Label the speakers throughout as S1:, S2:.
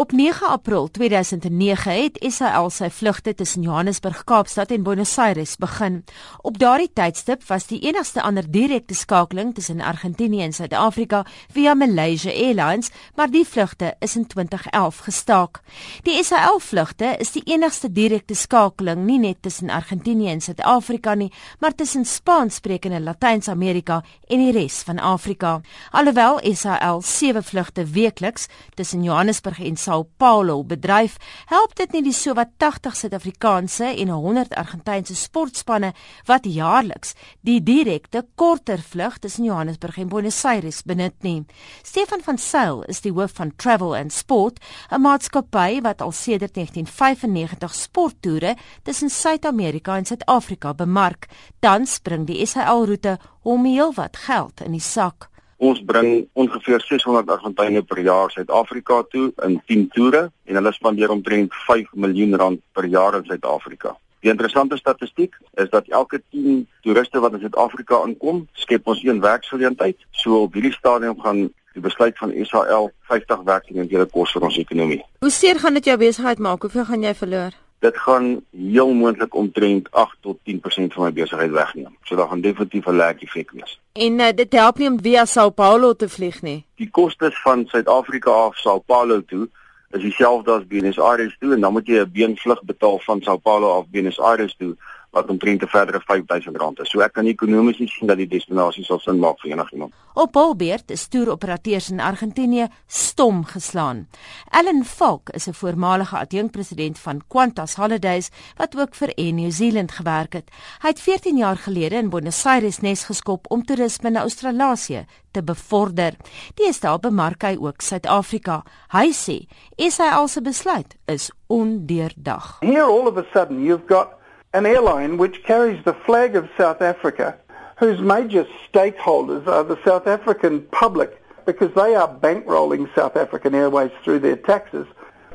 S1: Op 9 April 2009 het SAL sy vlugte tussen Johannesburg, Kaapstad en Buenos Aires begin. Op daardie tydstip was die enigste ander direkte skakeling tussen Argentinië en Suid-Afrika via Malaysia Airlines, maar die vlugte is in 2011 gestaak. Die SAL vlugte is die enigste direkte skakeling nie net tussen Argentinië en Suid-Afrika nie, maar tussen Spaanssprekende Latyns-Amerika en die res van Afrika. Alhoewel SAL sewe vlugte weekliks tussen Johannesburg en Sao Paulo bedryf, help dit nie die sowat 80 Suid-Afrikaanse en 100 Argentynse sportspanne wat jaarliks die direkte korter vlug tussen Johannesburg en Buenos Aires benut nie. Stefan van Sail is die hoof van Travel and Sport, 'n maatskappy wat al sedert 1995 sporttoere tussen Suid-Amerika en Suid-Afrika bemark. Tans bring die SAL roete hom heelwat geld in die sak.
S2: Ons bring ongeveer 600 Argentynë per jaar Suid-Afrika toe in 10 toere en hulle spandeer omtrent 5 miljoen rand per jaar in Suid-Afrika. Die interessante statistiek is dat elke 10 toeriste wat in Suid-Afrika aankom, skep ons een werksgeleentheid. So op hierdie stadium gaan die besluit van SAL 50 werksgeleenthede kos vir ons ekonomie.
S1: Hoe seer gaan dit jou besigheid maak? Hoeveel gaan jy verloor?
S2: Dit gaan heel moontlik omtrent 8 tot 10% van my besigheid wegneem. So daar gaan definitief 'n lek effek wees.
S1: En uh, dit help nie om via Sao Paulo te vlieg nie.
S2: Die kostes van Suid-Afrika af Sao Paulo toe is dieselfde as Buenos Aires toe en dan moet jy 'n beenvlug betaal van Sao Paulo af Buenos Aires toe wat omtrent 'n verdere R5000 is. So ek kan ekonomies nie sien dat die destinasie sal sin maak vir enigiemand.
S1: Op Paulbeert is toeroperateurs in Argentinië stom geslaan. Ellen Falk is 'n voormalige adjunkpresident van Qantas Holidays wat ook vir Air New Zealand gewerk het. Hy het 14 jaar gelede in Buenos Aires nes geskop om toerisme na Australië te bevorder. Deesdae bemark hy ook Suid-Afrika. Hy sê, "SA se besluit is ondeurdag."
S3: Here all of a sudden you've got an airline which carries the flag of South Africa, whose major stakeholders are the South African public because they are bankrolling South African Airways through their taxes.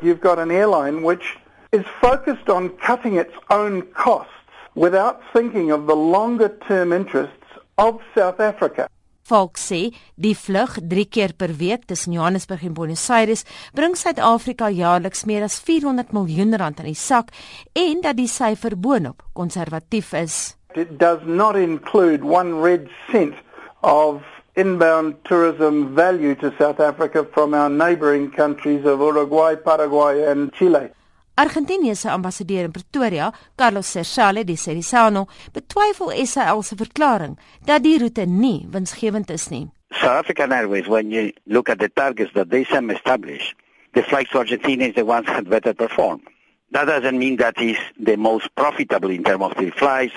S3: You've got an airline which is focused on cutting its own costs without thinking of the longer term interests of South Africa.
S1: Volk sê die vlug 3 keer per week tussen Johannesburg en Buenos Aires bring Suid-Afrika jaarliks meer as 400 miljoen rand in die sak en dat die syfer boonop konservatief is.
S3: It does not include one red cent of inbound tourism value to South Africa from our neighbouring countries of Uruguay, Paraguay and Chile.
S1: Argentinië se ambassadeur in Pretoria, Carlos Cersale de Cerisano, betwyfel SAL se verklaring dat die roete nie winsgewend is nie.
S4: South African Airways, when you look at the targets that they some establish, the flights to Argentina is the ones that better perform. That doesn't mean that is the most profitable in terms of the flights,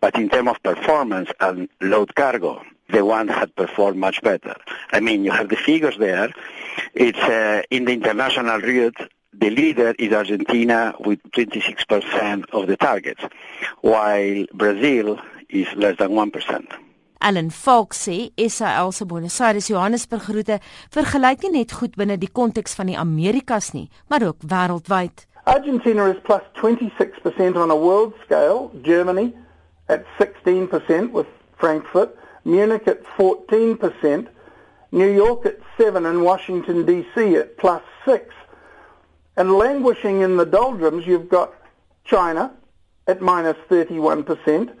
S4: but in terms of performance and load cargo, the one had performed much better. I mean, you have the figures there. It's uh, in the international route the leader is Argentina with 26% of the targets, while Brazil is less than 1%.
S1: Allen Falk sê SAL se Buenos Aires Johannesburg roete vergelyk nie net goed binne die konteks van die Amerikas nie, maar ook wêreldwyd.
S3: Argentina is plus 26% on a world scale, Germany at 16% with Frankfurt, Munich at 14%, New York at 7 and Washington DC at plus 6. And languishing in the doldrums, you've got China at minus 31%,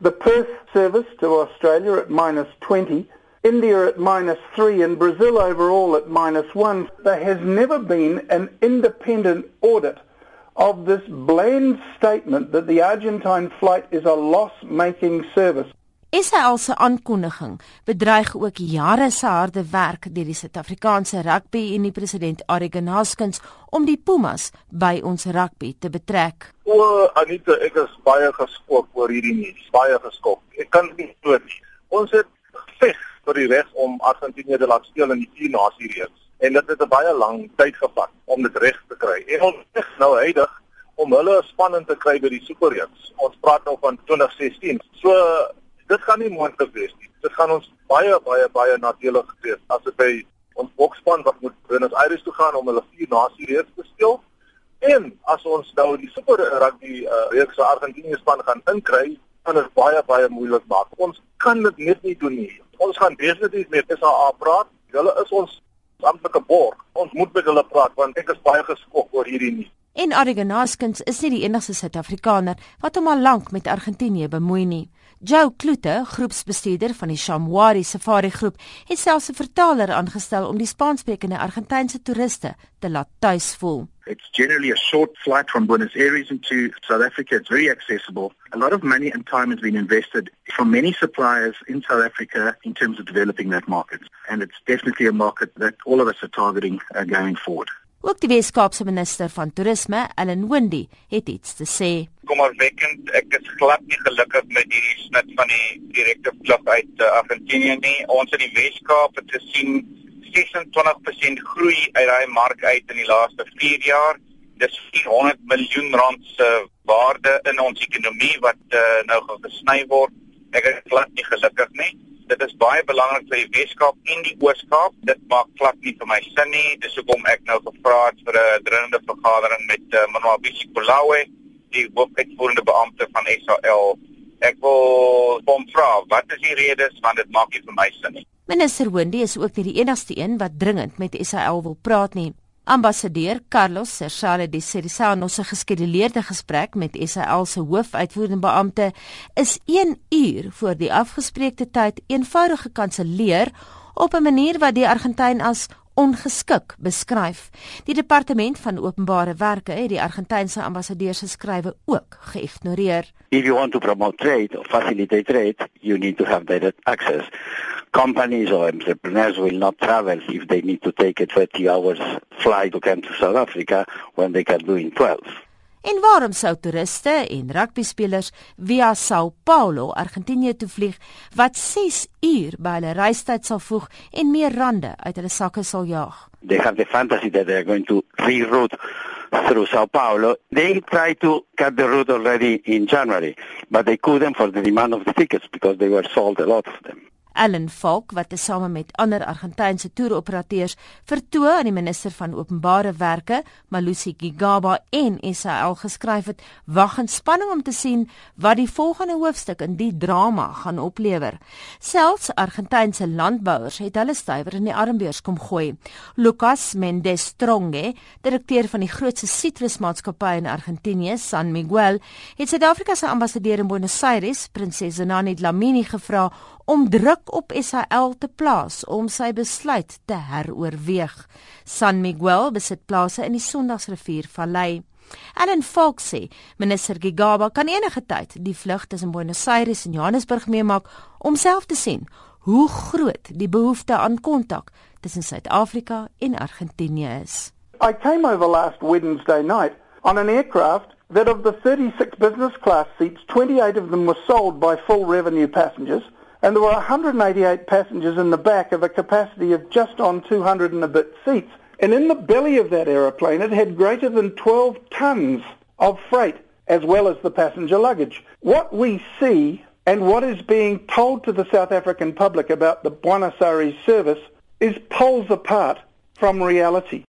S3: the Perth service to Australia at minus 20, India at minus 3 and Brazil overall at minus 1. There has never been an independent audit of this bland statement that the Argentine flight is a loss-making service.
S1: SAL se aankondiging bedreig ook jare se harde werk deur die Suid-Afrikaanse rugby en die president Oregon Haskins om die Pumas by ons rugby te betrek.
S5: O, Anita, ek is baie geskok oor hierdie nuus, baie geskok. Ek kan nie glo nie. Ons het geveg vir die reg om Argentinië te laat speel in die vier nasie reeks en dit het 'n baie lang tyd gevat om dit reg te kry. En ons is nou huidig om hulle spanning te kry by die superreeks. Ons praat nou van 2016. So dit gaan nie moontlik wees nie. Dit gaan ons baie baie baie nadelig wees as dit by ons bokspan wat moet Buenos Aires toe gaan om hulle vier nasie reeks te speel. En as ons nou die super rugby uh, reeks se Argentinië span gaan inkry, gaan dit baie baie moeilik maak. Ons kan dit net nie doen nie. Ons gaan definitief met SA praat. Hulle is ons Amptelike borg. Ons moet met hulle praat want ek is baie geskok oor hierdie nuus.
S1: En Arigenaskens is nie die enigste Suid-Afrikaner wat hom al lank met Argentinië bemoei nie. Joe Klute, groepsbestuurder van die Shamwari Safari groep, het selfs 'n vertaler aangestel om die Spaanssprekende Argentynse toeriste te laat tuis voel.
S6: It's generally a short flight from Buenos Aires into South Africa. It's very accessible. A lot of money and time has been invested from many suppliers in South Africa in terms of developing that market. And it's definitely a market that all of us are targeting uh, going forward.
S1: Ook die Weskaapse minister van toerisme, Ellen Wendy, het iets te sê.
S7: Kommerwekkend, ek is glad nie gelukkig met hierdie snit van die direkte vlug uit uh, Argentinië nie. Ons in die Weskaap het gesien 26% groei uit daai mark uit in die laaste 4 jaar. Dis 400 miljoen rand se waarde in ons ekonomie wat uh, nou gesny word. Ek is glad nie gelukkig nie dit is baie belangrik vir die Weskaap en die Oos-Kaap. Dit maak glad nie vir my sin nie. Dis hoekom ek nou gevra het vir 'n dringende vergadering met uh, Manuel Bisikolawe, die hoofuitvoerende beampte van SAL. Ek wil hom vra, wat is die redes want dit maak nie vir my sin nie.
S1: Minister Wendy is ook nie die enigste een wat dringend met SAL wil praat nie. Ambassadeur Carlos Cersale de Cerisano se geskeduleerde gesprek met SAL se hoofuitvoerende beampte is 1 uur voor die afgespreekte tyd eenvoudig gekanselleer op 'n manier wat die Argentyn as ongeskik beskryf. Die departement van openbare werke het die Argentynse ambassadeur se skrywe ook geïgnoreer.
S4: If you want to promote trade or facilitate trade, you need to have direct access. Companies or entrepreneurs will not travel if they need to take a 30 hours flight to come to South Africa when they can do in 12.
S1: En waarom sou toeriste en rugbyspelers via Sao Paulo, Argentinië toe vlieg wat 6 uur by hulle reistyd sal voeg en meer rande uit hulle sakke sal jaag?
S4: They have the fantasy that they are going to reroute through Sao Paulo. They try to cut the route already in January, but they couldn't for the demand of the tickets because they were sold a lot of them.
S1: Allen Falk wat tesame met ander Argentynse toeroperateurs vertoë aan die minister van openbare werke, Malusi Gigaba en SAL geskryf het, wag in spanning om te sien wat die volgende hoofstuk in die drama gaan oplewer. Selfs Argentynse landbouers het hulle stywer in die armbeurs kom gooi. Lucas Mendes Stronge, direkteur van die grootste sitrusmaatskappy in Argentinië, San Miguel, het Suid-Afrika se ambassadeur in Buenos Aires, Prinses Zenani Dlamini gevra om druk op SAL te plaas om sy besluit te heroorweeg. San Miguel besit plase in die Sondagsrivier Vallei. Allen Falk sê minister Gigaba kan enige tyd die vlug tussen Buenos Aires en Johannesburg meemaak om self te sien hoe groot die behoefte aan kontak tussen Suid-Afrika en Argentinië is.
S3: I came over last Wednesday night on an aircraft that of the 36 business class seats 28 of them were sold by full revenue passengers and there were 188 passengers in the back of a capacity of just on 200 and a bit seats. And in the belly of that aeroplane, it had greater than 12 tons of freight, as well as the passenger luggage. What we see and what is being told to the South African public about the Buenos Aires service is poles apart from reality.